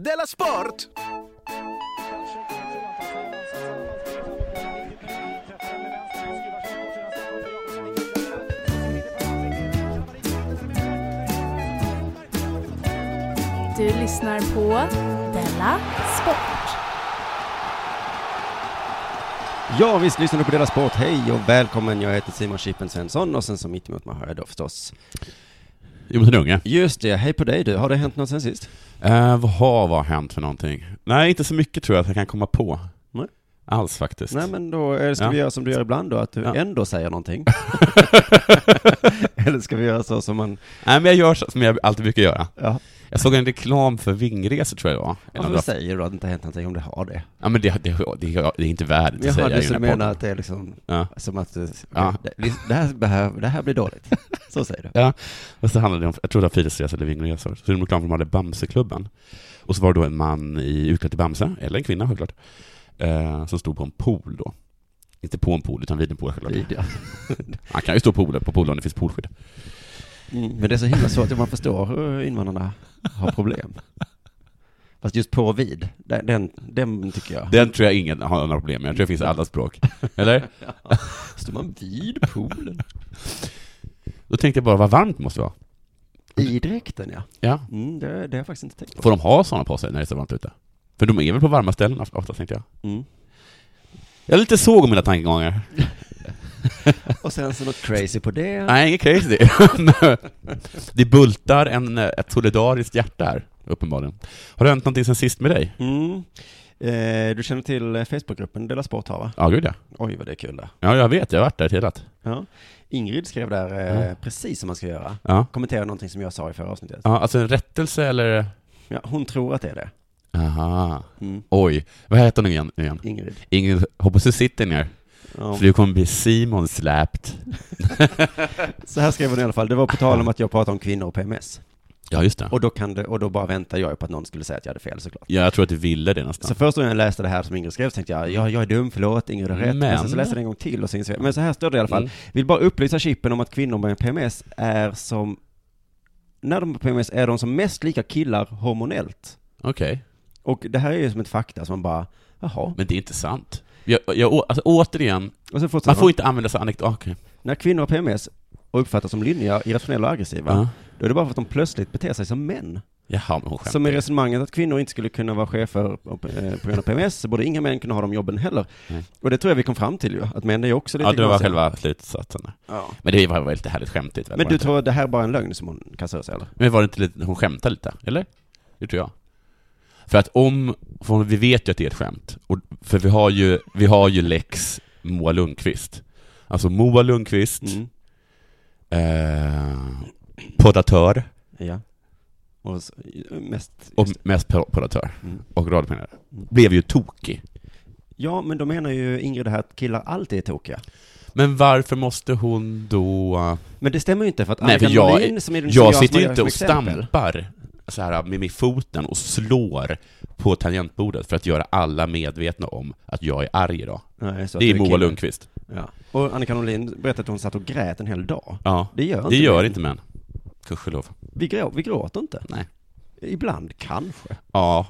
Della Sport! Du lyssnar på Della Sport. Ja, visst lyssnar du på Dela Sport. Hej och välkommen. Jag heter Simon Chippen Svensson och sen så mitt emot mig har jag då förstås. Jonas Unge. Just det, hej på dig du. Har det hänt något sen sist? Eh, vad har vad hänt för någonting? Nej, inte så mycket tror jag att jag kan komma på. Alls faktiskt. Nej men då ska Ja. vi göra som du gör ibland då, att du Ja. ändå säger någonting. Eller ska vi göra så som man, Nej, men jag gör så som jag alltid brukar göra. ja. Jag såg en reklam för vingresor tror jag det var. Varför säger du att det inte har hänt någonting om det har det? Ja, men det, det, det, det är inte värdigt att Jag säga du menar att det är liksom, Ja. som att, Ja. det, det, här behöver, det här blir dåligt. Så säger du. Ja, och så handlade det om, jag tror det var fritidsresor eller vingresor. Så det var reklam för de hade Bamseklubben. Och så var det då en man i utklädd till Bamse, eller en kvinna självklart, eh, som stod på en pool då. Inte på en pool, utan vid en pool självklart. Ja. Man kan ju stå på poolen, på poolen om det finns poolskydd. Mm, men det är så himla svårt att man förstår hur invandrarna har problem. Fast just på och vid, den, den, tycker jag. Den tror jag ingen har några problem med. Jag tror det finns i alla språk. Eller? Står man vid poolen? Då tänkte jag bara, vad varmt det måste vara. I dräkten ja. Ja. Mm, det, det har jag faktiskt inte tänkt på. Får de ha sådana på sig när det är så varmt ute? För de är väl på varma ställen ofta, tänkte jag. Mm. Jag lite såg om mina tankegångar. Och sen så något crazy på det. Nej, inget crazy. det bultar en, ett solidariskt hjärta här, uppenbarligen. Har det hänt någonting sen sist med dig? Mm. Eh, du känner till eh, Facebookgruppen Dela Sport har va? Ja, gud ja. Oj vad det är kul där. Ja, jag vet. Jag har varit där tittat. Ja. Ingrid skrev där eh, Mm. precis som man ska göra. Ja. Kommentera någonting som jag sa i förra avsnittet. ja, alltså en rättelse eller? Ja, hon tror att det är det. Aha. Mm. Oj. Vad heter hon igen? igen? Ingrid. Ingrid, hoppas du sitter ner. Ja. För du kommer bli Simon släpt. Så här skrev hon i alla fall. Det var på tal om att jag pratade om kvinnor och PMS. Ja, just det. Och då, kan det, och då bara väntar jag på att någon skulle säga att jag hade fel såklart. Ja, jag tror att du ville det nästan. Så först när jag läste det här som Ingrid skrev så tänkte jag, ja, jag är dum, förlåt, Ingrid har rätt. Men, Men- sen så läste jag det en gång till och så insåg jag, men så här står det i alla fall. Mm. Vill bara upplysa Chippen om att kvinnor med PMS är som, när de har PMS är de som mest lika killar hormonellt. Okej. Och det här är ju som ett fakta som man bara, jaha. Men det är inte sant. Jag, jag, alltså, återigen, man får man. inte använda sig anekdoter. Okej. När kvinnor har PMS och uppfattas som lynniga, irrationella och aggressiva, Ja. då är det bara för att de plötsligt beter sig som män. Jaha, men hon skämtar. Som i resonemanget att kvinnor inte skulle kunna vara chefer på eh, grund av PMS, så borde inga män kunna ha de jobben heller. Nej. Och det tror jag vi kom fram till ju, att män är också lite Ja, det var själva slutsatsen. Ja. Men det var, var lite härligt skämtigt. väl? Men du tror att det här är bara en lögn som hon kastar sig eller? Men var det inte lite, hon skämtade lite? Eller? Det tror jag. För att om, för vi vet ju att det är ett skämt. Och, för vi har ju, vi har ju lex Moa Lundqvist. Alltså Moa Lundqvist, Mm. eh, poddatör, Ja. Och mest... och mest po- poddatör, Mm. och radiopremiär, blev ju tokig. Ja, men då menar ju Ingrid här att killar alltid är tokiga. Men varför måste hon då... Men det stämmer ju inte för att Nej, för jag, Norlin, som är den jag som sitter ju inte och exempel- stampar så här med, med foten och slår på tangentbordet för att göra alla medvetna om att jag är arg idag. Nej, Det är Moa. Lundqvist. Ja. Och Annika Norlin berättade att hon satt och grät en hel dag. Ja, Det gör inte det gör män. inte män. Gudskelov. Vi, grå, vi gråter inte. Nej. Ibland kanske. Ja,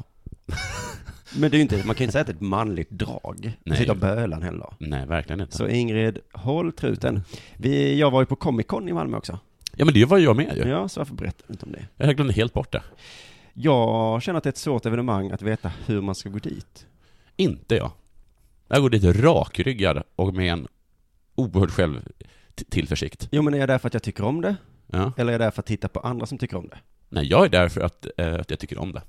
Men det är ju inte, man kan ju inte säga att det är ett manligt drag. Nej. Sitta och böla en hel dag. nej verkligen inte. Så Ingrid, håll truten. Vi, jag var ju på Comic Con i Malmö också. Ja men det var jag med ju. Ja, så varför berättar du inte om det? Jag glömde helt bort det. Jag känner att det är ett svårt evenemang att veta hur man ska gå dit. Inte jag. Jag går dit rakryggad och med en oerhörd självtillförsikt. Jo, men är jag där för att jag tycker om det? Ja. Eller är jag där för att titta på andra som tycker om det? Nej, jag är där för att, eh, att jag tycker om det.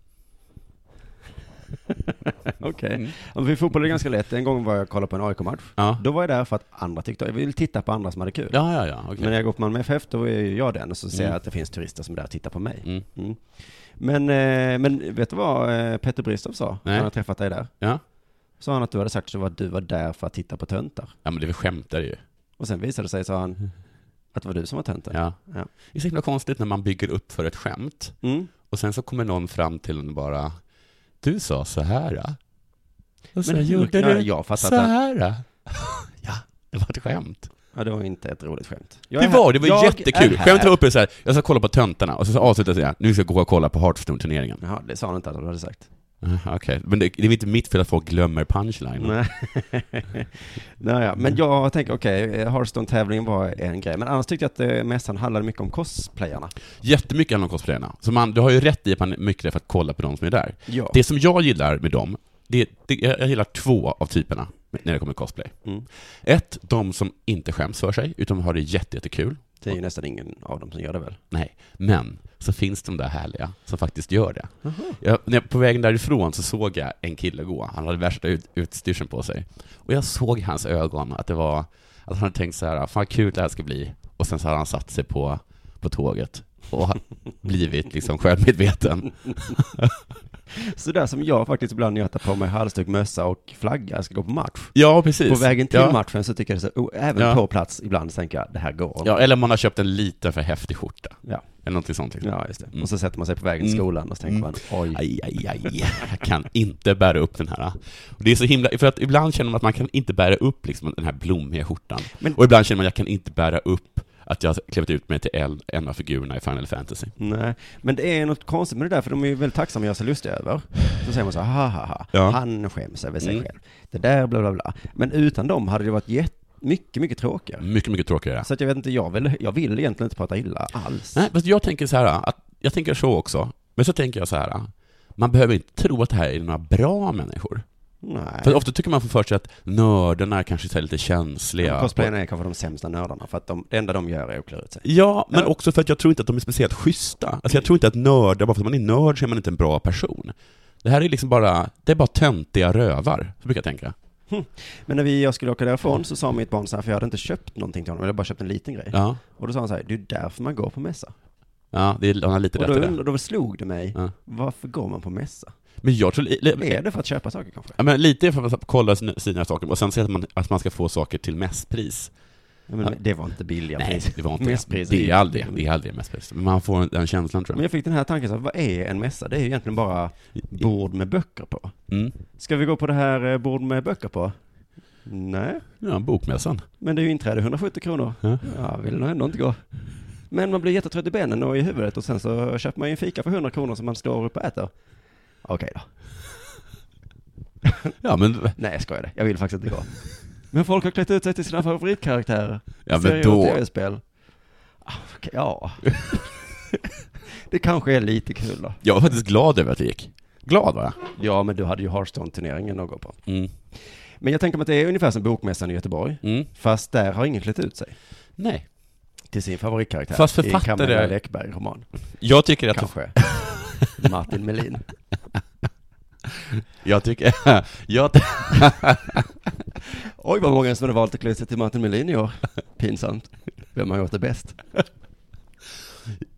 Okej. Mm. Okay. Vid fotboll är ganska lätt. En gång var jag och kollade på en AIK-match. Ja. Då var jag där för att andra tyckte, jag vill titta på andra som hade kul. Ja, ja, ja, okej. Men när jag går på Malmö FF, då är jag den och så ser Mm. jag att det finns turister som är där och tittar på mig. Mm. Mm. Men, eh, men vet du vad eh, Petter Bristow sa? när Nej. Han har träffat dig där. Ja. Sa han att du hade sagt att du var där för att titta på töntar. ja, men det skämtar ju. Och sen visade det sig, sa han, att det var du som var tönten. Ja. Ja. Det är så himla konstigt när man bygger upp för ett skämt Mm. och sen så kommer någon fram till en bara Du sa så här. ja." Och så hur- gjorde du jag fattar så att- här. ja, det var ett skämt. Ja, det var inte ett roligt skämt. Jag är Det här- var, det var jag jättekul. är här. Skämtet var uppe så här, jag ska kolla på töntarna, och så, så avslutade jag nu ska jag gå och kolla på Hearthstone-turneringen. Jaha, det sa han inte att du hade sagt. Okej, men det, det är inte mitt fel att folk glömmer punchline. Nej. Naja, men jag tänker, okej, okay, Hearthstone-tävlingen var en grej. Men annars tyckte jag att eh, mässan handlade mycket om cosplayarna. Jättemycket handlar om cosplayerna. Så man, du har ju rätt i att man är mycket där för att kolla på de som är där. Ja. Det som jag gillar med dem, det, det, jag gillar två av typerna när det kommer cosplay. Mm. Ett, de som inte skäms för sig, utan har det jätte, jättekul. Det är ju nästan ingen av dem som gör det väl? Nej, men så finns de där härliga som faktiskt gör det. Jag, när jag, på vägen därifrån så såg jag en kille gå, han hade värsta ut, utstyrseln på sig. Och jag såg i hans ögon att det var, att han hade tänkt så här, fan vad kul det här ska bli. Och sen så hade han satt sig på, på tåget och blivit liksom självmedveten. Så där som jag faktiskt ibland när jag tar på mig halsduk, mössa och flagga, ska gå på match. Ja, precis. På vägen till ja. matchen så tycker jag det så, oh, även Ja. på plats ibland så tänker jag, det här går. Ja, eller man har köpt en lite för häftig skjorta. Ja. Eller någonting sånt. Liksom. Ja, just det. Mm. Och så sätter man sig på vägen till Mm. skolan och så tänker Mm. man, oj. Aj, aj, aj, jag kan inte bära upp den här. Och det är så himla, för att ibland känner man att man kan inte bära upp liksom den här blommiga skjortan. Men- Och ibland känner man att jag kan inte bära upp att jag har klivit ut mig till en, en av figurerna i Final Fantasy. Nej, men det är något konstigt med det där, för de är ju väldigt tacksamma att göra sig lustiga över. Så säger man så ha ha ha, Ja. han skäms över sig Mm. själv. Det där, bla bla bla. Men utan dem hade det varit jätte, mycket, mycket tråkigare. Mycket, mycket tråkigare. Så att jag vet inte, jag vill, jag vill egentligen inte prata illa alls. Nej, fast jag tänker så här, att, jag tänker så också. Men så tänker jag så här, man behöver inte tro att det här är några bra människor. Nej. För ofta tycker man för sig att nördarna kanske är lite känsliga. Cosplayerna är kanske de sämsta nördarna, för att de, det enda de gör är att klura ut sig. Ja, men Ja. också för att jag tror inte att de är speciellt schyssta. Alltså jag tror inte att nördar, bara för att man är nörd så är man inte en bra person. Det här är liksom bara, det är bara töntiga rövar, så brukar jag tänka. Men när vi, jag skulle åka därifrån så sa mitt barn så här, för jag hade inte köpt någonting till honom, jag hade bara köpt en liten grej. Ja, Och då sa han så här, det är därför man går på mässa. Ja det är, han har lite Och rätt då, i det. då slog det mig, Ja. varför går man på mässa? Men jag tror, Är det för att köpa saker kanske? ja, men lite för att kolla sina, saker, och sen att man, att man ska få saker till mässpris. Ja, men Ja. det var inte billiga Nej, det var inte. Mässpris Det är aldrig, det är aldrig mässpris. Men man får den känslan tror Men jag. jag fick den här tanken, så här, vad är en mässa? Det är ju egentligen bara bord med böcker på. Mm. Ska vi gå på det här eh, bord med böcker på? Nej, Ja, bokmässan. men det är ju inträde 170 kronor. Ja. Jag vill nog ändå inte gå. Men man blir jättetrött i benen och i huvudet och sen så köper man ju en fika för 100 kronor som man står upp och äter. Okej då. Ja, men, Nej, jag skojar det. Jag vill faktiskt inte gå. Men folk har klätt ut sig till sina favoritkaraktärer. ja, men då, tv-spel. Ah, okej, Ja. det kanske är lite kul då. jag var faktiskt glad över att det gick. Glad var jag. Ja, men du hade ju Hearthstone-turneringen att gå på. Mm. Men jag tänker mig att det är ungefär som Bokmässan i Göteborg. Mm. Fast där har ingen klätt ut sig Nej. Till sin favoritkaraktär. Fast I författare- Kammarberg Läckberg-roman. Jag tycker att Kanske. Martin Melin. Jag tycker, jag, Oj, vad många som hade valt att klä sig till Martin Melin i år. Pinsamt. Vem har gjort det bäst?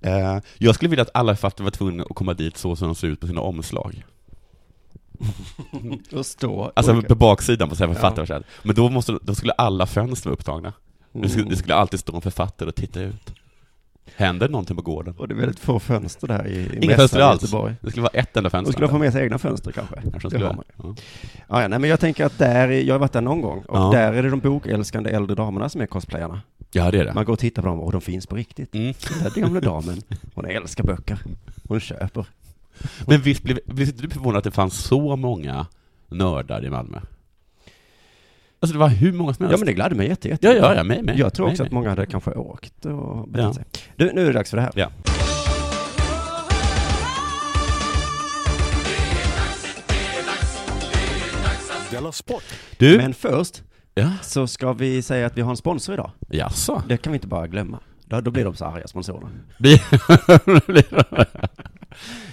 eh, jag skulle vilja att alla författare var tvungna att komma dit så som de ser ut på sina omslag. Och stå. Alltså på baksidan på sina Ja. författare här. Men då, måste, då skulle alla fönster vara upptagna. Det, skulle, det skulle alltid stå en författare och titta ut. Händer någonting på gården? Och det är väldigt få fönster där i, i Inga fönster alls. Göteborg. Det skulle vara ett enda De fönster. skulle få med sig egna fönster kanske. Kanske de Det har ha. man. Ja. Ja, nej, men jag tänker att där, är- jag har varit där någon gång, och Ja. där är det de bokälskande äldre damerna som är cosplayarna. ja, det är det. Man går och tittar på dem och de finns på riktigt. Mm. Den där gamla damen, hon älskar böcker. Hon köper. Men visst blev, blev inte du förvånad att det fanns så många nördar i Malmö? Alltså det var hur många som Ja helst. men det gladde mig jätte, jätte. ja, ja, ja, mig med. Jag tror mig också att med. många hade kanske åkt och betett Ja. sig. Du, nu är det dags för det här. Ja. Du, Men först ja, så ska vi säga att vi har en sponsor idag. jaså? Det kan vi inte bara glömma. Då, då blir de så arga, sponsorerna.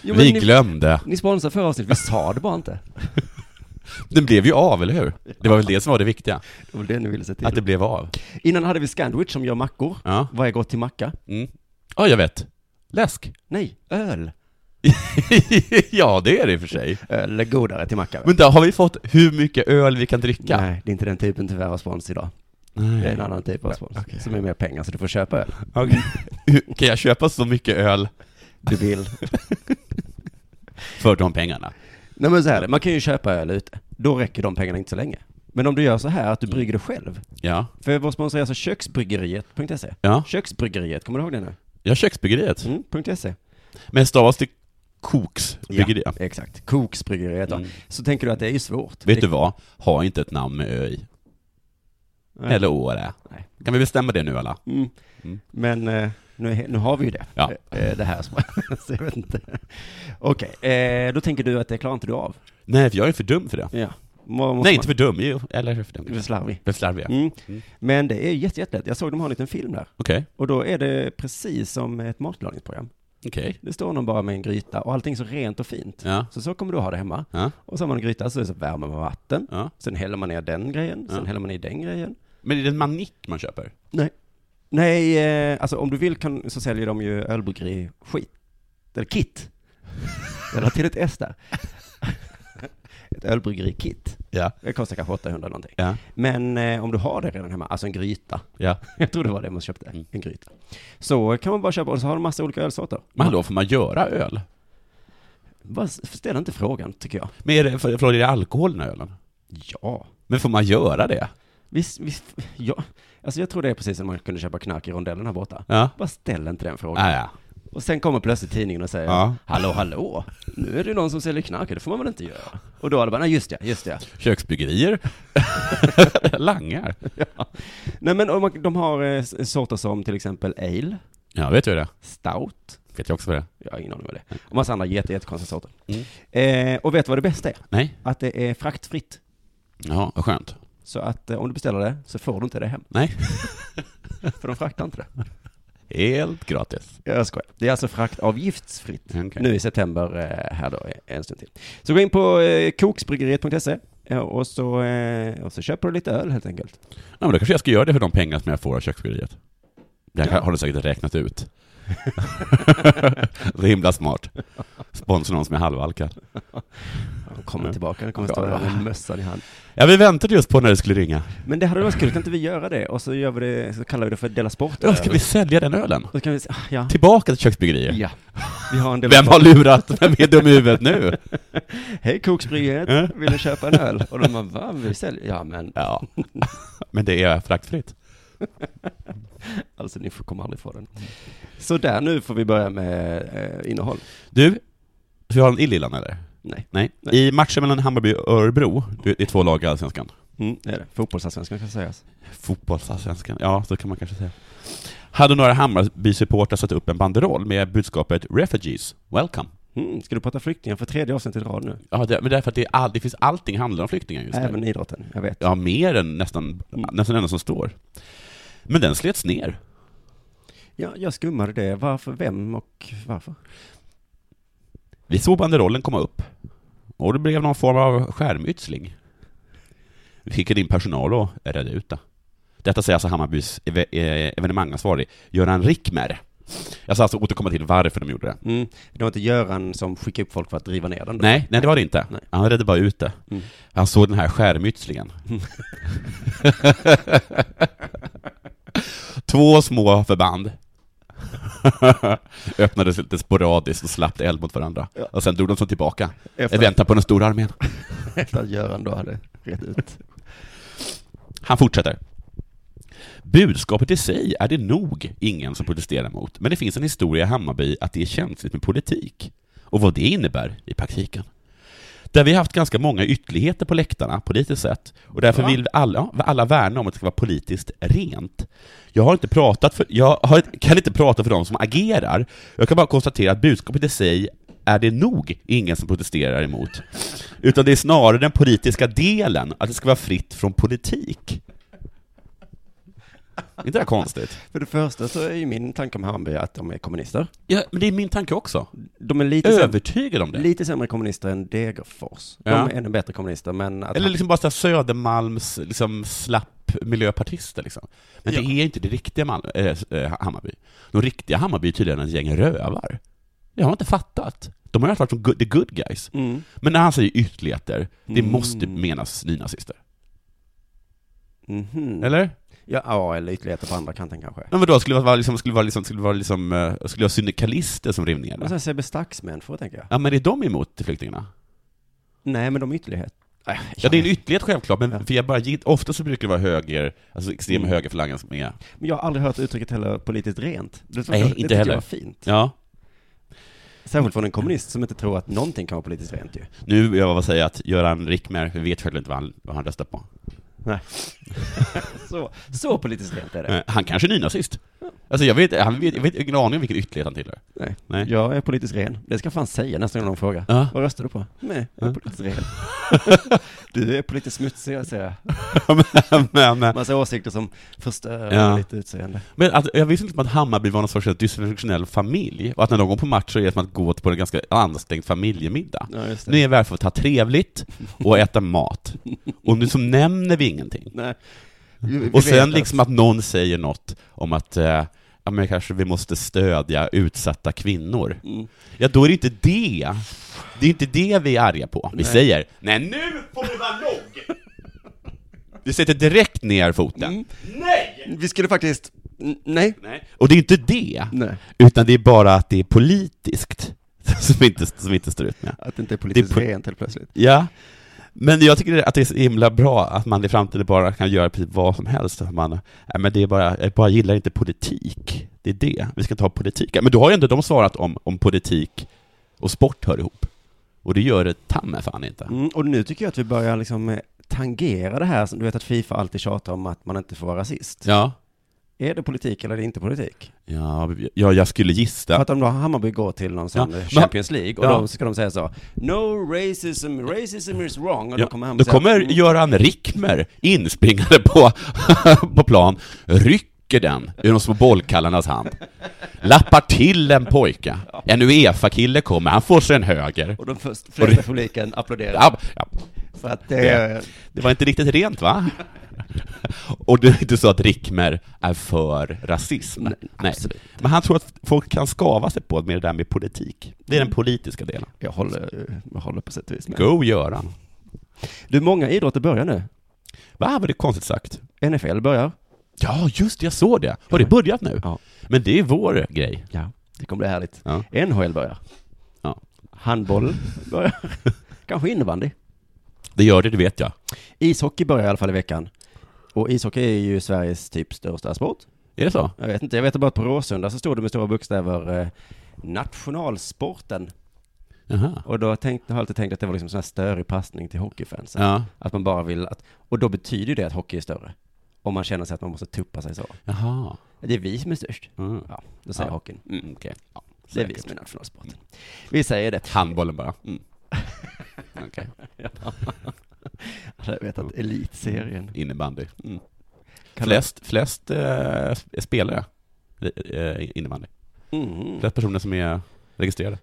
Jo, vi ni, glömde. ni sponsrar förra avsnittet, vi sa det bara inte. Den blev ju av, eller hur? Det var väl det som var det viktiga, Det var det ni ville se till. att det blev av. Innan hade vi Scandwich som gör mackor. Ja, Vad är gott till macka? mm. ja jag vet. Läsk. Nej, öl. ja, det är det i och för sig. Öl är godare till macka. Men då har vi fått hur mycket öl vi kan dricka? Nej, det är inte den typen tyvärr av spons idag. Det är en annan typ av spons. Okej. Som är mer pengar, så du får köpa öl. Hur- Kan jag köpa så mycket öl Du vill. för de pengarna? Nej men så här, man kan ju köpa öl ute. Då räcker de pengarna inte så länge. Men om du gör så här att du brygger det själv. Ja. För vår sponsor är alltså köksbryggeriet.se. Ja. Köksbryggeriet, kommer du ihåg det nu? Ja, köksbryggeriet. Mm, .se. Men stavas det Koks bryggeri? Ja, exakt. Koksbryggeriet. Mm. Så tänker du att det är ju svårt. Vet det, du vad? Ha inte ett namn med ö i. Nej. Eller å. Kan vi bestämma det nu alla? Mm. Mm. Men eh, nu, nu har vi ju det. Ja. Eh, Det här som, så jag vet inte. Okej, eh, då tänker du att det klarar inte du av? Nej, för jag är för dum för det. Ja. Må- Nej, man- inte för dum. Jo, eller för dum. Du är slarvig. För slarvig, ja. Mm. Mm. Men det är jätte, jättelätt. Jag såg dem ha en liten film där. Okej, Och då är det precis som ett matlagningsprogram. okej. Det står någon bara med en gryta och allting är så rent och fint. Ja, Så så kommer du ha det hemma. ja, Och så har man en gryta, så, så värmer man vatten. ja. Sen häller man ner den grejen, sen häller man i den grejen. Men är det en manick man köper? Nej, eh, alltså om du vill kan, så säljer de ju ölbryggeri skit. Eller kit. Jag la till ett S där. Ett ölbryggeri kit. Ja. Det kostar kanske 800 någonting. Ja, Men eh, om du har det redan hemma, alltså en gryta. ja. Jag tror det var det man köpte, Mm. en gryta. Så kan man bara köpa, och så har de massa olika ölsorter. Men hallå, får man göra öl? Bara ställ inte frågan, tycker jag. Men är det, för, för är det alkohol i ölen? Ja. Men får man göra det? Visst, visst, ja. Alltså jag tror det är precis som man kunde köpa knark i rondellen här borta. Ja. Bara ställ inte den frågan. Ah, ja. Och sen kommer plötsligt tidningen och säger Ja. Hallå, hallå, nu är det någon som säljer knark, det får man väl inte göra? Och då det bara, nej just det, just det. Köksbyggerier. Langar. Nej men man, de har eh, sorter som till exempel ale, Ja, vet du det stout, Vet jag också vad det är. jag har ingen aning vad det är, och massa andra jätte, jättekonstiga sorter. Mm. Eh, och vet du vad det bästa är? Nej. Att det är fraktfritt. Ja, vad skönt. Så att eh, om du beställer det så får du inte det hem. Nej. För de fraktar inte det. Helt gratis. Jag skojar. Det är alltså fraktavgiftsfritt. Okej. Nu i september eh, här då, en stund till. Så gå in på eh, koksbryggeriet.se eh, och så, eh, och så köper du lite öl helt enkelt. Ja, men då kanske jag ska göra det för de pengar som jag får av köksbyggeriet. Det Ja. har du säkert räknat ut. Så himla smart. Sponsra någon som är halvalkad. Kommer tillbaka, han kommer stå där med mössan i hand. Ja, vi väntade just på när det skulle ringa. Men det hade varit kul, kan inte vi göra det? Och så gör vi det, så kallar vi det för Dela Sport. Ja, ska vi sälja den ölen? Så kan vi, ja. Tillbaka till köksbyggerier. Ja. Vi har en Dela Vem har lurat? Vem är dum i huvudet nu? Hej Koksbryggeriet, vill du köpa en öl? Och de bara, va? Vi säljer? Ja men, Ja, men det är fraktfritt. alltså ni får komma aldrig få den. Så där, nu får vi börja med eh, innehåll. Du, ska vi ha en illillan eller? Nej. Nej. Nej. I matchen mellan Hammarby och Örebro, det är två lag i Allsvenskan. Mm, det är det. Fotbollsallsvenskan kan sägas. Fotbollsallsvenskan, ja, så kan man kanske säga. Hade några Hammarby-supportrar satt upp en banderoll med budskapet 'Refugees, welcome'. Mm, ska du prata flyktingar för tredje avsnittet i rad nu? Ja, det, men därför att det, är all, det finns allting handlar om flyktingar just Även nu. idrotten, jag vet. Ja, mer än nästan, Mm. nästan enda som står. Men den slets ner. Ja, jag skummade det. Varför, vem och varför? Vi såg banderollen komma upp. Och det blev någon form av skärmytsling. Vi skickade in personal och räddade ut det. Detta säger alltså Hammarbys eh, evenemangansvarig Göran Rickmer. Jag ska alltså återkomma till varför de gjorde det. Mm, det var inte Göran som skickade upp folk för att driva ner den? då? Nej, nej det var det inte. Nej. Han räddade bara ut det. Mm. Han såg den här skärmytslingen. Två små förband öppnades lite sporadiskt och slapp eld mot varandra. Ja. Och sen drog de sig tillbaka. Efter, väntan på den stora armén. efter att Göran då hade rätt ut. Han fortsätter. Budskapet i sig är det nog ingen som protesterar mot, men det finns en historia i Hammarby att det är känsligt med politik. Och vad det innebär i praktiken. Där vi har haft ganska många ytterligheter på läktarna, politiskt sett, och därför Va? vill vi alla, alla värna om att det ska vara politiskt rent. Jag har inte pratat för, jag har, kan inte prata för de som agerar. Jag kan bara konstatera att budskapet i sig är det nog ingen som protesterar emot. Utan det är snarare den politiska delen, att det ska vara fritt från politik. Inte det konstigt? För det första så är ju min tanke om Hammarby att de är kommunister. Ja, men det är min tanke också. De är lite, Övertygad om det. lite sämre kommunister än Degerfors. De Ja. är ännu bättre kommunister, men att Eller liksom bara så Södermalms liksom slapp miljöpartister liksom. Men det Ja. är inte det riktiga Mal- äh, Hammarby. De riktiga Hammarby är tydligen ett gäng rövar. Det har jag inte fattat. De har ju varit som good, the good guys. Mm. Men när han säger ytterligheter, det Mm. måste menas nynazister. Mhm. Eller? Ja, ja, eller ytterligheter på andra kanten kanske. Men vadå, skulle det vara liksom, skulle det vara liksom, skulle det vara liksom, eh, skulle det vara syndikalister som ner Och det? sen Staxmän, får jag. Ja men är de emot flyktingarna? Nej, men de är ytterlighet. Äh, Ja, det är en ytterlighet självklart, men Ja. för jag bara, ofta så brukar det vara höger, alltså extrema Mm. högerfalangen som är, Men jag har aldrig hört uttrycket heller politiskt rent. Det, Nej, det, inte jag heller. var fint. ja. Särskilt från en kommunist som inte tror att någonting kan vara politiskt rent ju. Nu vill jag bara säga att Göran Rickmer, vi vet själv inte vad han, vad han röstar på. Så, så politiskt rent är det. Eh, Han kanske är nynazist. Alltså jag vet, han vet, jag vet ingen aning om vilken ytterlighet han tillhör. Nej. Nej. Jag är politiskt ren. Det ska jag fan säga nästa gång någon frågar. Ja. Vad röstar du på? Nej, jag är Ja. politiskt ren. du är politiskt smutsig, jag säger. men, men, Massa åsikter som förstör Ja. ditt utseende. men att, jag visste inte som att Hammarby var någon sorts dysfunktionell familj, och att när de går på match så är det som att gå på en ganska ansträngd familjemiddag. Ja. Nu är vi här för att ha trevligt och äta mat. Och nu så nämner vi ingenting. Nej. Vi- Och sen liksom att någon säger något om att eh, ja, men kanske vi måste stödja utsatta kvinnor. Mm. Ja, då är det inte det. Det är inte det vi är arga på. Vi Nej. säger, nej nu får det vara nog! Vi sätter direkt ner foten. Mm. Nej! Vi skulle faktiskt, nej. nej! Och det är inte det, Nej. utan det är bara att det är politiskt som inte, som inte står ut med. Att det inte är politiskt Det är po- rent helt plötsligt. Ja, men jag tycker att det är så himla bra att man i framtiden bara kan göra precis vad som helst. Att Man, nej, men det är bara, jag bara gillar inte politik. Det är det. Vi ska ha politik. Men då har ju ändå de svarat om, om politik och sport hör ihop. Och det gör det ta fan inte. Mm, och nu tycker jag att vi börjar liksom eh, tangera det här, du vet att Fifa alltid tjatar om att man inte får vara rasist. Ja. Är det politik eller är det inte politik? Ja, ja jag skulle För gissa. att om då Hammarby går till någon sån Ja, eh, Champions League och Ja. då ska de säga så No racism, racism is wrong och Ja, då kommer han Då säga, kommer "Mm, Göran Rickmer inspringande på, på plan, rycker den ur de små bollkallarnas hand, lappar till en pojke. En Uefa-kille kommer, han får sig en höger. Och de först, flesta det- publiken applåderar. Ja, ja, För att det är, det var inte riktigt rent va? Och det är inte så att Rickmer är för rasism. Nej, Nej. Men han tror att folk kan skava sig på med det där med politik. Det är den politiska delen. jag håller, jag håller på sätt och vis med. Go Göran. Du, många idrotter börjar nu. Va, var det konstigt sagt? NFL börjar. Ja, just det, jag såg det. Har det börjat nu? Ja. Men det är vår grej. Ja, det kommer bli härligt. Ja. NHL börjar. Ja. Handboll börjar. Kanske innebandy. Det gör det, det vet jag. Ishockey börjar i alla fall i veckan. Och ishockey är ju Sveriges typ största sport. Är det så? Jag vet inte, jag vet bara att på Råsunda så stod det med stora bokstäver eh, nationalsporten. Jaha. Och då tänkte, har jag alltid tänkt att det var liksom en sån här störig passning till hockeyfansen. Ja. Att man bara vill att, och då betyder ju det att hockey är större. Om man känner sig att man måste tuppa sig så. Jaha. Det är vi som är störst. Mm. Ja, då säger Ja. hockeyn. Mm, Okej. Ja, Det är vi som är nationalsporten. Vi säger det. Handbollen bara. Mm. Okej. Ja. Jag vet att elitserien. Innebandy. Mm. Flest, flest eh, sp- spelare eh, innebandy. Mm. Flest personer som är registrerade.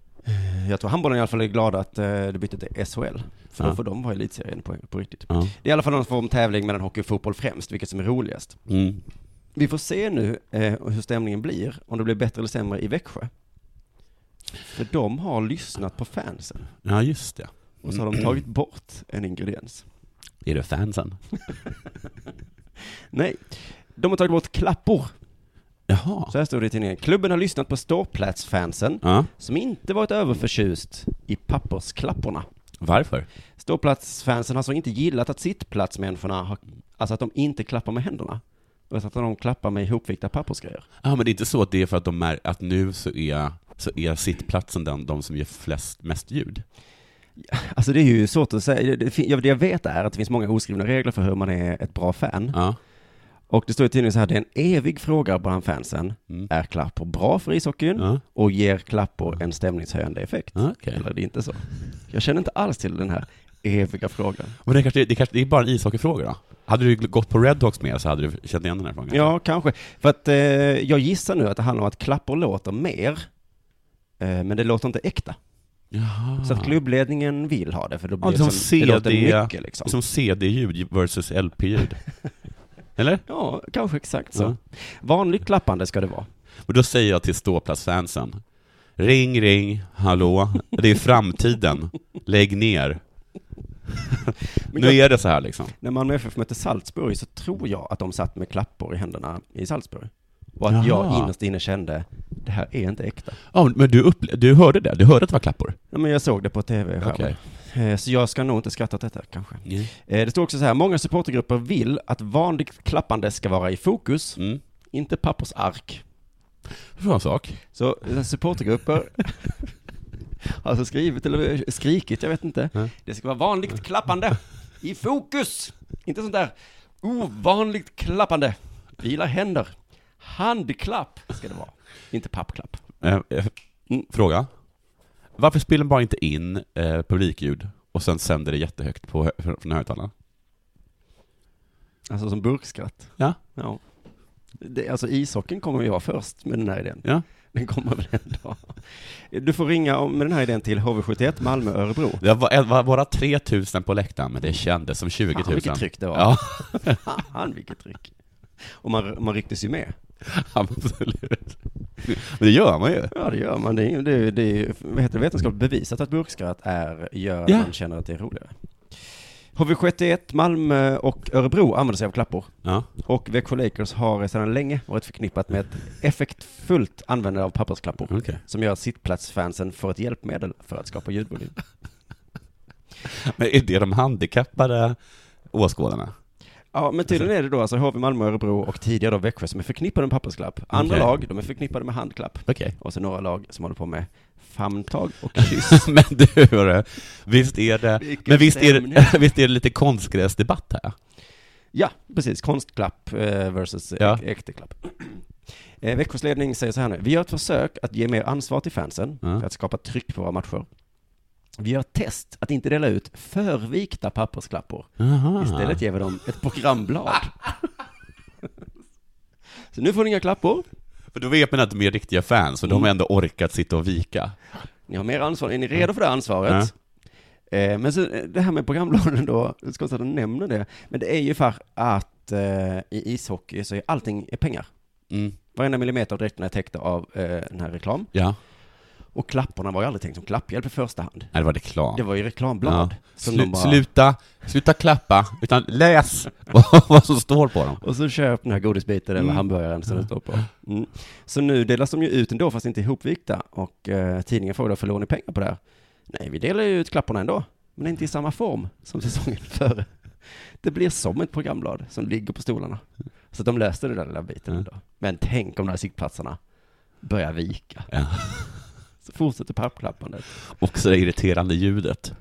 Jag tror handbollen i alla fall är glada att eh, det bytte till SHL. För Ja. då får de vara i elitserien på, på riktigt. Ja. Det är i alla fall någon form av tävling mellan hockey och fotboll främst, vilket som är roligast. Mm. Vi får se nu eh, hur stämningen blir, om det blir bättre eller sämre i Växjö. För de har lyssnat på fansen. ja, just det. Och så har de tagit bort en ingrediens. Är det fansen? Nej, de har tagit bort klappor. Jaha. Så här står det i tidningen. Klubben har lyssnat på ståplatsfansen Ja. som inte varit överförtjust i pappersklapporna. Varför? Ståplatsfansen har så inte gillat att sittplatsmänniskorna har, alltså att de inte klappar med händerna. Utan att de klappar med ihopvikta pappersgrejer. Ja, men det är inte så att det är för att de är, att nu så är, så är sittplatsen den, de som ger flest, mest ljud. Alltså det är ju svårt att säga. Det, jag vet är att det finns många oskrivna regler för hur man är ett bra fan. Ja. Och det står i tidningen så här, det är en evig fråga bland fansen. Mm. Är klappor bra för ishockeyn? Ja. Och ger klappor en stämningshöjande effekt? Ja, Okej. Eller är det inte så? Jag känner inte alls till den här eviga frågan. Men det kanske, det kanske det är bara en ishockeyfråga då? Hade du gått på Red Hawks med så hade du känt igen den här frågan? Ja, kanske. För att eh, jag gissar nu att det handlar om att klappor låter mer, eh, men det låter inte äkta. Jaha. Så att klubbledningen vill ha det, för då blir Ja, det som som, det låter CD mycket liksom. Som CD-ljud versus LP-ljud. Eller? Ja, kanske exakt så. Ja. Vanligt klappande ska det vara. Och då säger jag till ståplatsfansen, ring, ring, hallå, det är framtiden, lägg ner. Men nu är det så här liksom. När Malmö FF mötte Salzburg så tror jag att de satt med klappor i händerna i Salzburg. Och att Jaha. jag innerst inne kände, det här är inte äkta. Ja, men du, upple- du hörde det? Du hörde att det var klappor? Ja, men jag såg det på tv Okej. Eh, Så jag ska nog inte skratta åt detta kanske. Mm. Det står också så här, många supportergrupper vill att vanligt klappande ska vara i fokus, Mm. inte pappersark. Bra sak. Så eh, supportergrupper har alltså skrivit eller skrikit, jag vet inte. Ja. Det ska vara vanligt klappande i fokus. Inte sånt där ovanligt klappande. Vila händer. Handklapp ska det vara. Inte pappklapp. Eh, eh, Mm. Fråga. Varför spelar man bara inte in eh, publikljud och sen sänder det jättehögt på, från högtalaren? Alltså som burkskratt. Ja. Ja. Det, alltså ishockeyn kommer ju vara först med den här idén. Ja. Den kommer väl en dag. Du får ringa om- med den här idén till HV71 Malmö Örebro. Det var, var bara 3000 på läktaren, men det kändes som 20 000. Fan vilket tryck det var. Ja, Fan vilket tryck. Och man, man rycktes ju med. absolut. Men det gör man ju. Ja det gör man. Det är det, är- det är, vad heter det, vetenskapligt bevisat att burkskratt är, gör Ja. man känner att det är roligare. HV71 Malmö och Örebro använder sig av klappor. Ja. Och Växjö Lakers har sedan länge varit förknippat med ett effektfullt användande av pappersklappor. Okej. Som gör att sittplatsfansen får ett hjälpmedel för att skapa ljudvolym. Men är det de handikappade åskådarna? Ja, men tydligen är det då alltså HV, Malmö, Örebro och tidigare då Växjö som är förknippade med pappersklapp. Andra Okej. lag, de är förknippade med handklapp. Okej. Och så några lag som håller på med famntag och kyss. men du, hörru, visst är det, men visst är det, visst är det lite konstgräsdebatt här? Ja, precis. Konstklapp eh, versus Ja. äkteklapp. Eh, Växjös ledning säger så här nu. Vi gör ett försök att ge mer ansvar till fansen Ja. för att skapa tryck på våra matcher. Vi gör ett test att inte dela ut förvikta pappersklappor. Aha. Istället ger vi dem ett programblad. så nu får ni inga klappor. För då vet man att de är riktiga fans, och de har ändå orkat sitta och vika. Ni har mer ansvar. Är ni redo för det ansvaret? Eh, men så, eh, det här med programbladen då, det ska att de nämner det. Men det är ju för att eh, i ishockey så är allting är pengar. Mm. Varenda millimeter av dräkterna är täckta av eh, den här reklam. Ja. Och klapparna var ju aldrig tänkt som klapphjälp i första hand. Nej, det var reklam. Det var ju reklamblad. Ja. Slu- bara, Sluta, sluta klappa, utan läs vad, som står på dem. Och så köp den här godisbiten eller Mm. hamburgaren som det står på. Mm. Så nu delas de ju ut ändå fast inte ihopvikta. Och eh, tidningen då förlorar ni pengar på det här? Nej, vi delar ju ut klapparna ändå. Men inte i samma form som säsongen före. Det blir som ett programblad som ligger på stolarna. Så de löste den där lilla biten Mm. ändå. Men tänk om de här sittplatserna börjar vika. Ja. Så fortsätter pappklappandet. Också det irriterande ljudet.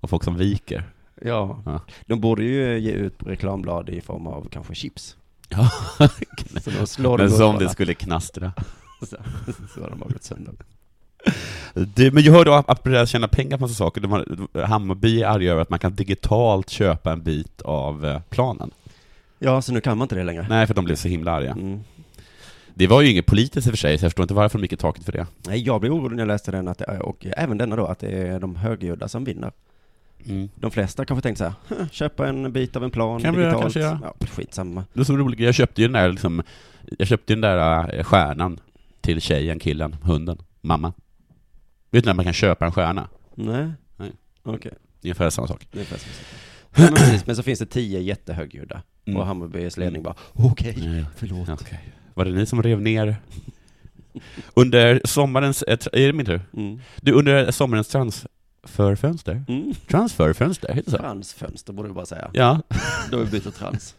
Och folk som viker. Ja. Ja. De borde ju ge ut reklamblad i form av kanske chips. Ja. Så de slår Men som det skulle knastra. Så, så har de bara gått sönder. Du, men jag hörde att börja tjäna pengar på massa saker. De har, Hammarby är arga över att man kan digitalt köpa en bit av eh, planen. Ja, så nu kan man inte det längre. Nej, för de blev så himla arga. Mm. Det var ju inget politiskt i och för sig, så jag förstår inte varför de gick i taket för det. Nej, jag blev orolig när jag läste den, att är, och även denna då, att det är de högljudda som vinner. Mm. De flesta kanske tänkte så här, "Huh, köpa en bit av en plan Kan vi digitalt. kanske göra. Ja, skitsamma. Det så roligt, jag köpte ju den där liksom, jag köpte den där eh, stjärnan till tjejen, killen, hunden, mamma. Vet du när man kan köpa en stjärna? Nej. Nej. Okej. Ungefär samma sak. Det är fast ja, men, precis, men så finns det tio jättehögljudda. Mm. Och Hammarbys ledning bara, okej, Nej. förlåt. Okej. Var det ni som rev ner? Under sommarens, eh, är det min tur? Mm. Du, under sommarens transferfönster? Mm. Transferfönster, heter det så? Transfönster borde du bara säga. Ja, Då har vi bytt trans.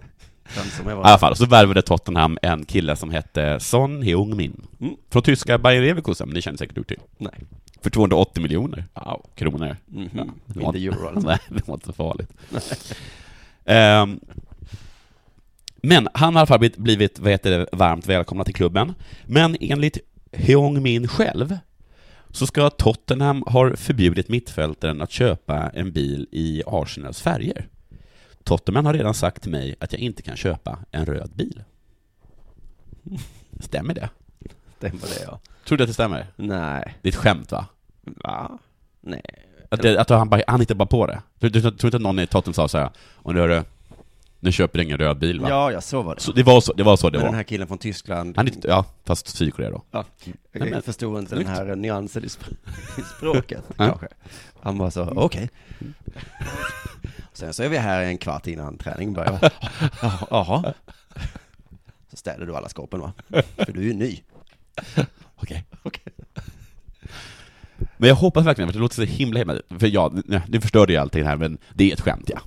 Trans som i alla fall. Så värvade Tottenham en kille som hette Son Heung-min. Mm. Från tyska Bayer Leverkusen, ni känner säkert till. Nej. För 280 miljoner wow. kronor. Mhm. Ja, det var Inte euro alltså. Nej, det var inte så farligt. Ehm, men han har i alla fall blivit, vad heter det, varmt välkomnad till klubben. Men enligt Heung-min själv så ska Tottenham ha förbjudit mittfältaren att köpa en bil i Arsenals färger. Tottenham har redan sagt till mig att jag inte kan köpa en röd bil. Stämmer det? Stämmer det ja. Tror du att det stämmer? Nej. Det är ett skämt va? Va? Nej. Att, det, att han, bara, han hittar bara på det. Du, du, tror inte att någon i Tottenham sa så här, och nu hörru, nu köper ingen röd bil va? Ja, ja, så var det. Så det var så det var. Så det var. den här killen från Tyskland, Han är, ja, fast Sydkorea då. ja, Nej, men- jag förstod inte den här nyansen i, sp- i språket kanske. Han var så, okej. Sen så är vi här en kvart innan träning börjar. Ja, Jaha. Så ställer du alla skåpen va? För du är ju ny. Okej. Okej. Men jag hoppas verkligen, för det låter så himla himla... För ja, nej, nu förstörde jag allting här, men det är ett skämt ja.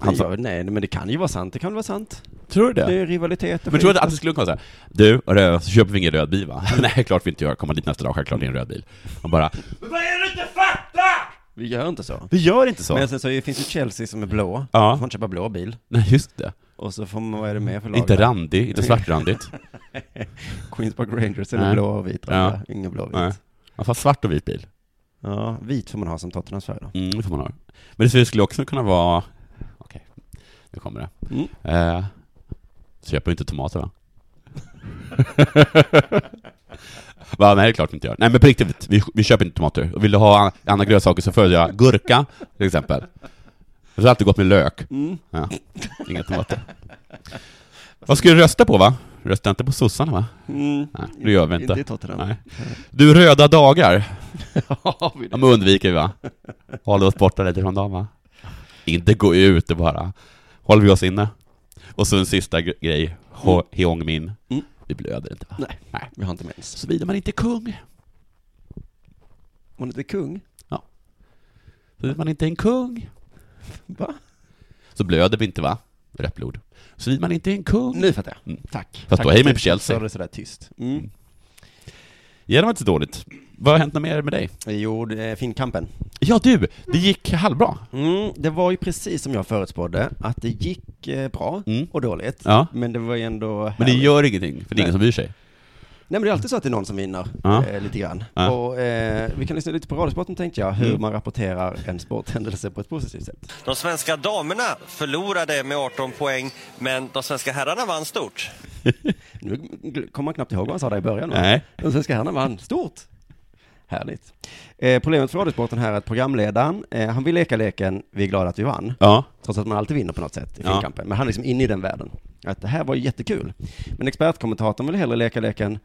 Han sa, ja, nej, men det kan ju vara sant. Det kan vara sant. tror du det? Det är rivalitet. Men tror du att det skulle kunna säga Du, röd, så köper vi ingen röd bil va? Nej, klart vi inte gör. Komma dit nästa dag, självklart det är en röd bil. Och bara Men vad är det du inte fattar? Vi gör inte så. Vi gör inte så. Men sen så finns ju Chelsea som är blå. Ja. Får man köpa blå bil. Nej, just det. Och så får man, vad är det mer för lag? Inte randig, inte svartrandigt. Queens Park Rangers är det blå och vit. Ja. Ja. Ingen blå och vit. Nej. Man får svart och vit bil. Ja, vit får man ha som Tottenhams färg då. Mm, det får man ha. Men det skulle också kunna vara... Nu kommer det. Mm. Eh, köper inte tomater va? va? Nej, det är klart vi inte gör. Nej men på riktigt, vi, vi köper inte tomater. Och vill du ha an- andra grönsaker så föredrar jag gurka, till exempel. Jag har alltid gått med lök. Mm. Ja, inga tomater. Vad ska du rösta på va? Rösta inte på sossarna va? Mm. Nej, det gör vi inte. Inte Tottenham. Nej. Du, röda dagar. Det? De undviker vi va? Håller oss borta lite från dem va? Inte gå ut bara håller vi oss inne. Och så en sista gre- grej, Ho- Heong Min. Mm. Vi blöder inte va? Nej. Nej. Vi har inte mens. Såvida man inte är kung. Man är inte kung. Såvida man inte är en kung. Va? Så blöder vi inte va? Rätt blod. Såvida man inte är en kung. Nu fattar jag. Mm. Tack. Fast då Tack. hejar man på Chelsea. Så det sådär tyst. Mm. Ja, det var inte så dåligt. Vad har hänt något mer med dig? Jo, Finnkampen. Ja du, det gick halvbra. Mm, det var ju precis som jag förutspådde, att det gick eh, bra Mm. och dåligt. Ja. Men det var ju ändå Men det härligt. gör ingenting, för det är ingen som bryr sig. Nej men det är alltid så att det är någon som vinner, Ja. eh, lite grann. Ja. Och eh, vi kan lyssna lite på Radiosporten tänkte jag, hur Mm. man rapporterar en sporthändelse på ett positivt sätt. De svenska damerna förlorade med 18 poäng, men de svenska herrarna vann stort. Nu kommer man knappt ihåg vad han sa där i början. va? Nej. De svenska herrarna vann stort. Härligt. Eh, problemet för Radiosporten här är att programledaren, eh, han vill leka leken Vi är glada att vi vann. Ja. Trots att man alltid vinner på något sätt i Ja. Men han är liksom inne i den världen. Att det här var jättekul. Men expertkommentatorn vill hellre leka leken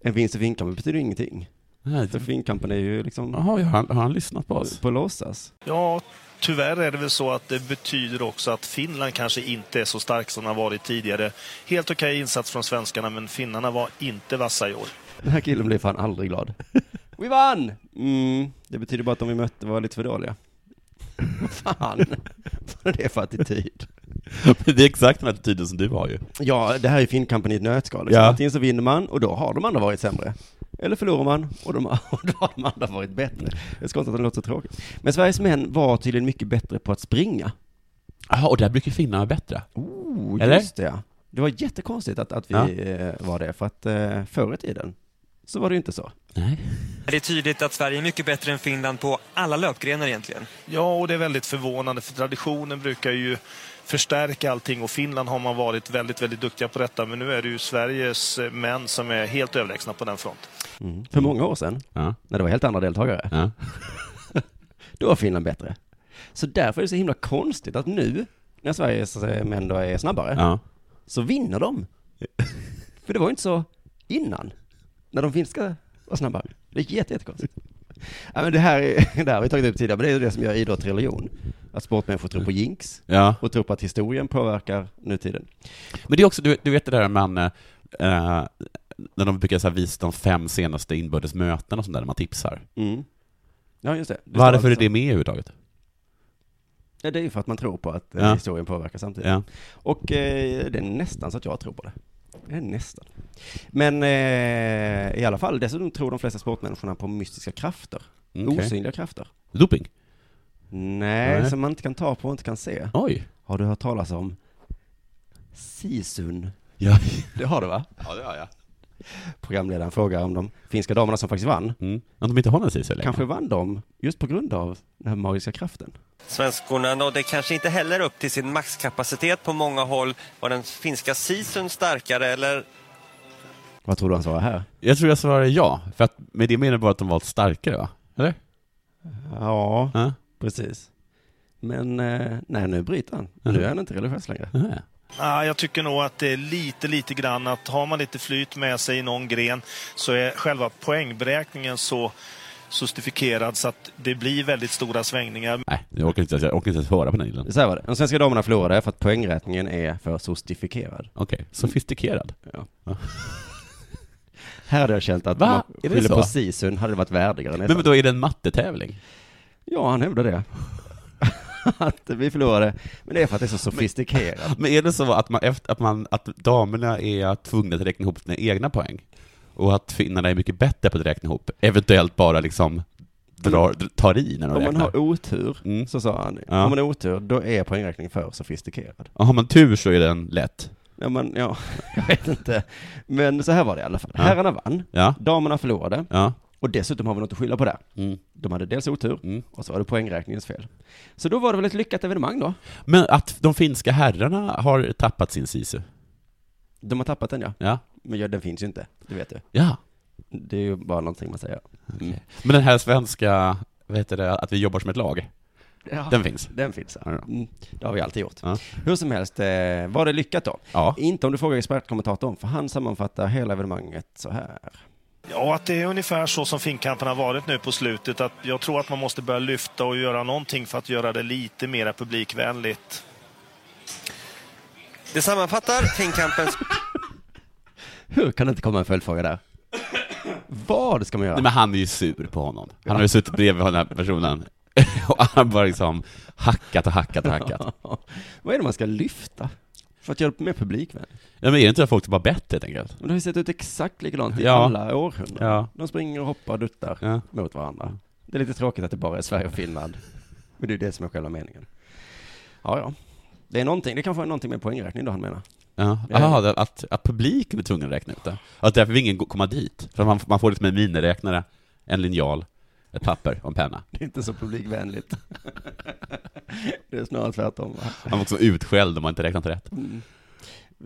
En vinst i Finnkampen betyder ingenting. Nej, För Finnkampen är ju liksom Jaha, har han, har han lyssnat på på, oss? på låtsas. Ja, tyvärr är det väl så att det betyder också att Finland kanske inte är så stark som de har varit tidigare. Helt okej insats från svenskarna, men finnarna var inte vassa i år. Den här killen blir fan aldrig glad. Vi vann! Mm, det betyder bara att de vi mötte var lite för dåliga. Vad fan, vad är det för attityd? det är exakt den attityden som du har ju. Ja, det här är Finnkampen i ett nötskal. Liksom. Ja. Antingen så vinner man och då har de andra varit sämre. Eller förlorar man och, de, och då har de andra varit bättre. Det är konstigt att det låter så tråkigt. Men Sveriges män var tydligen mycket bättre på att springa. Jaha, och där brukar finnarna vara bättre. Oh, Eller? just det ja. Det var jättekonstigt att, att vi Ja. eh, var det, för att eh, förr i tiden så var det ju inte så. Nej. Det är tydligt att Sverige är mycket bättre än Finland på alla löpgrenar egentligen. Ja, och det är väldigt förvånande, för traditionen brukar ju förstärka allting och Finland har man varit väldigt, väldigt duktiga på detta. Men nu är det ju Sveriges eh, män som är helt överlägsna på den fronten. Mm. För många år sedan, Ja. när det var helt andra deltagare, Ja. då var Finland bättre. Så därför är det så himla konstigt att nu, när Sveriges eh, män då är snabbare, ja. så vinner de. För det var ju inte så innan, när de finska var snabbare. Det är jätte, jättekonstigt. Ja, men det här, är- det här har vi tagit upp tidigare, men det är ju det som gör idrott till religion. Att sportmänniskor tror på jinx ja. och tror på att historien påverkar nutiden. Men det är också, du, du vet det där man, eh, när de brukar så här, visa de fem senaste inbördes mötena och sånt där, när man tipsar. Mm. Ja, just det. står Varför är alltså- det med överhuvudtaget? Ja, det är ju för att man tror på att eh, Ja. historien påverkar samtidigt. Ja. Och eh, det är nästan så att jag tror på det. Det är nästan. Men eh, i alla fall, dessutom tror de flesta sportmänniskorna på mystiska krafter. Okej. Osynliga krafter. Doping? Nej, Nej. som man inte kan ta på och inte kan se. Oj. Har du hört talas om Sisun? Ja, Det har du va? ja det har jag. Programledaren frågar om de finska damerna som faktiskt vann. Mm. Om de inte har någon CC längre? Kanske vann de just på grund av den här magiska kraften. Svenskorna nådde kanske inte heller upp till sin maxkapacitet på många håll. Var den finska sisun starkare eller Vad tror du han svarar här? Jag tror jag svarar ja, för att med det menar jag bara att de var starkare va? Eller? Ja, Ja. Precis. Men eh, nej, nu bryter han. Mhm. Nu är han inte religiös längre. Ja. Ah, jag tycker nog att det är lite, lite grann att har man lite flyt med sig i någon gren så är själva poängberäkningen så justifikerad så att det blir väldigt stora svängningar. Nej, jag orkar inte, jag orkar inte ens höra på den illen. Så här var det. De svenska damerna förlorade för att poängräkningen är för sostifikerad. Okej, sofistikerad. Ja. Ja. Här hade jag känt att Va? om man så? på sisun hade det varit värdigare nästan. Men då är det en mattetävling? Ja, han hävdar det. att vi förlorade. Men det är för att det är så sofistikerat. Men är det så att, man, efter, att, man, att damerna är tvungna att räkna ihop sina egna poäng? Och att finnarna är mycket bättre på att räkna ihop? Eventuellt bara liksom drar, tar i när de Om man räknar? har otur, Mm. så sa han, Ja. om man har otur, då är poängräkning för sofistikerad. Och har man tur så är den lätt. Ja, men, ja, jag vet inte. Men så här var det i alla fall. Ja. Herrarna vann, Ja, damerna förlorade, ja. Och dessutom har vi något att skylla på där. Mm. De hade dels otur, Mm. och så var det poängräkningens fel. Så då var det väl ett lyckat evenemang då? Men att de finska herrarna har tappat sin sisu? De har tappat den ja, Ja. men ja, den finns ju inte, det vet du. Ja. Det är ju bara någonting man säger. Mm. Men den här svenska, vad heter det, att vi jobbar som ett lag, Ja, den finns? den finns Ja. Mm. Det har vi alltid gjort. Ja. Hur som helst, eh, var det lyckat då? Ja. Inte om du frågar expertkommentatorn, för han sammanfattar hela evenemanget så här. Ja, att det är ungefär så som finkampen har varit nu på slutet. Att jag tror att man måste börja lyfta och göra någonting för att göra det lite mer publikvänligt. Det sammanfattar Finnkampens Hur kan det inte komma en följdfråga där? Vad ska man göra? Nej, men han är ju sur på honom. Han har ju suttit bredvid den här personen och han har bara liksom hackat och hackat och hackat. Vad är det man ska lyfta? För att göra det mer publikvänligt? Ja, men är det inte att folk ska vara bättre helt enkelt? Men det har ju sett ut exakt likadant i Ja. alla århundraden. Ja. De springer och hoppar och duttar Ja. mot varandra. Det är lite tråkigt att det bara är Sverige och Finland. Men det är det som är själva meningen. Ja, ja. Det är någonting, det kanske är någonting med poängräkning då han menar. Ja. Ja. Aha, det- att, att publiken är tvungen att räkna ut det. Att därför vill ingen komma dit. För man, man får liksom en miniräknare, en linjal, ett papper och en penna. Det är inte så publikvänligt. Det är snarare tvärtom va? Man var också utskälld om man inte räknat rätt. Mm.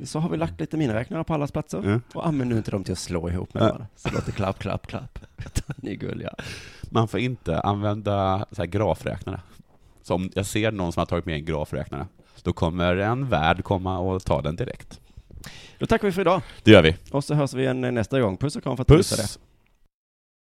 Så har vi lagt lite miniräknare på allas platser. Mm. Och använd nu inte dem till att slå ihop med varandra. Så det låter klapp, klapp, klapp. Ni är gulliga. Man får inte använda så här grafräknare. Så om jag ser någon som har tagit med en grafräknare, då kommer en värd komma och ta den direkt. Då tackar vi för idag. Det gör vi. Och så hörs vi igen nästa gång. Puss och kram för att du lyssnade. Puss!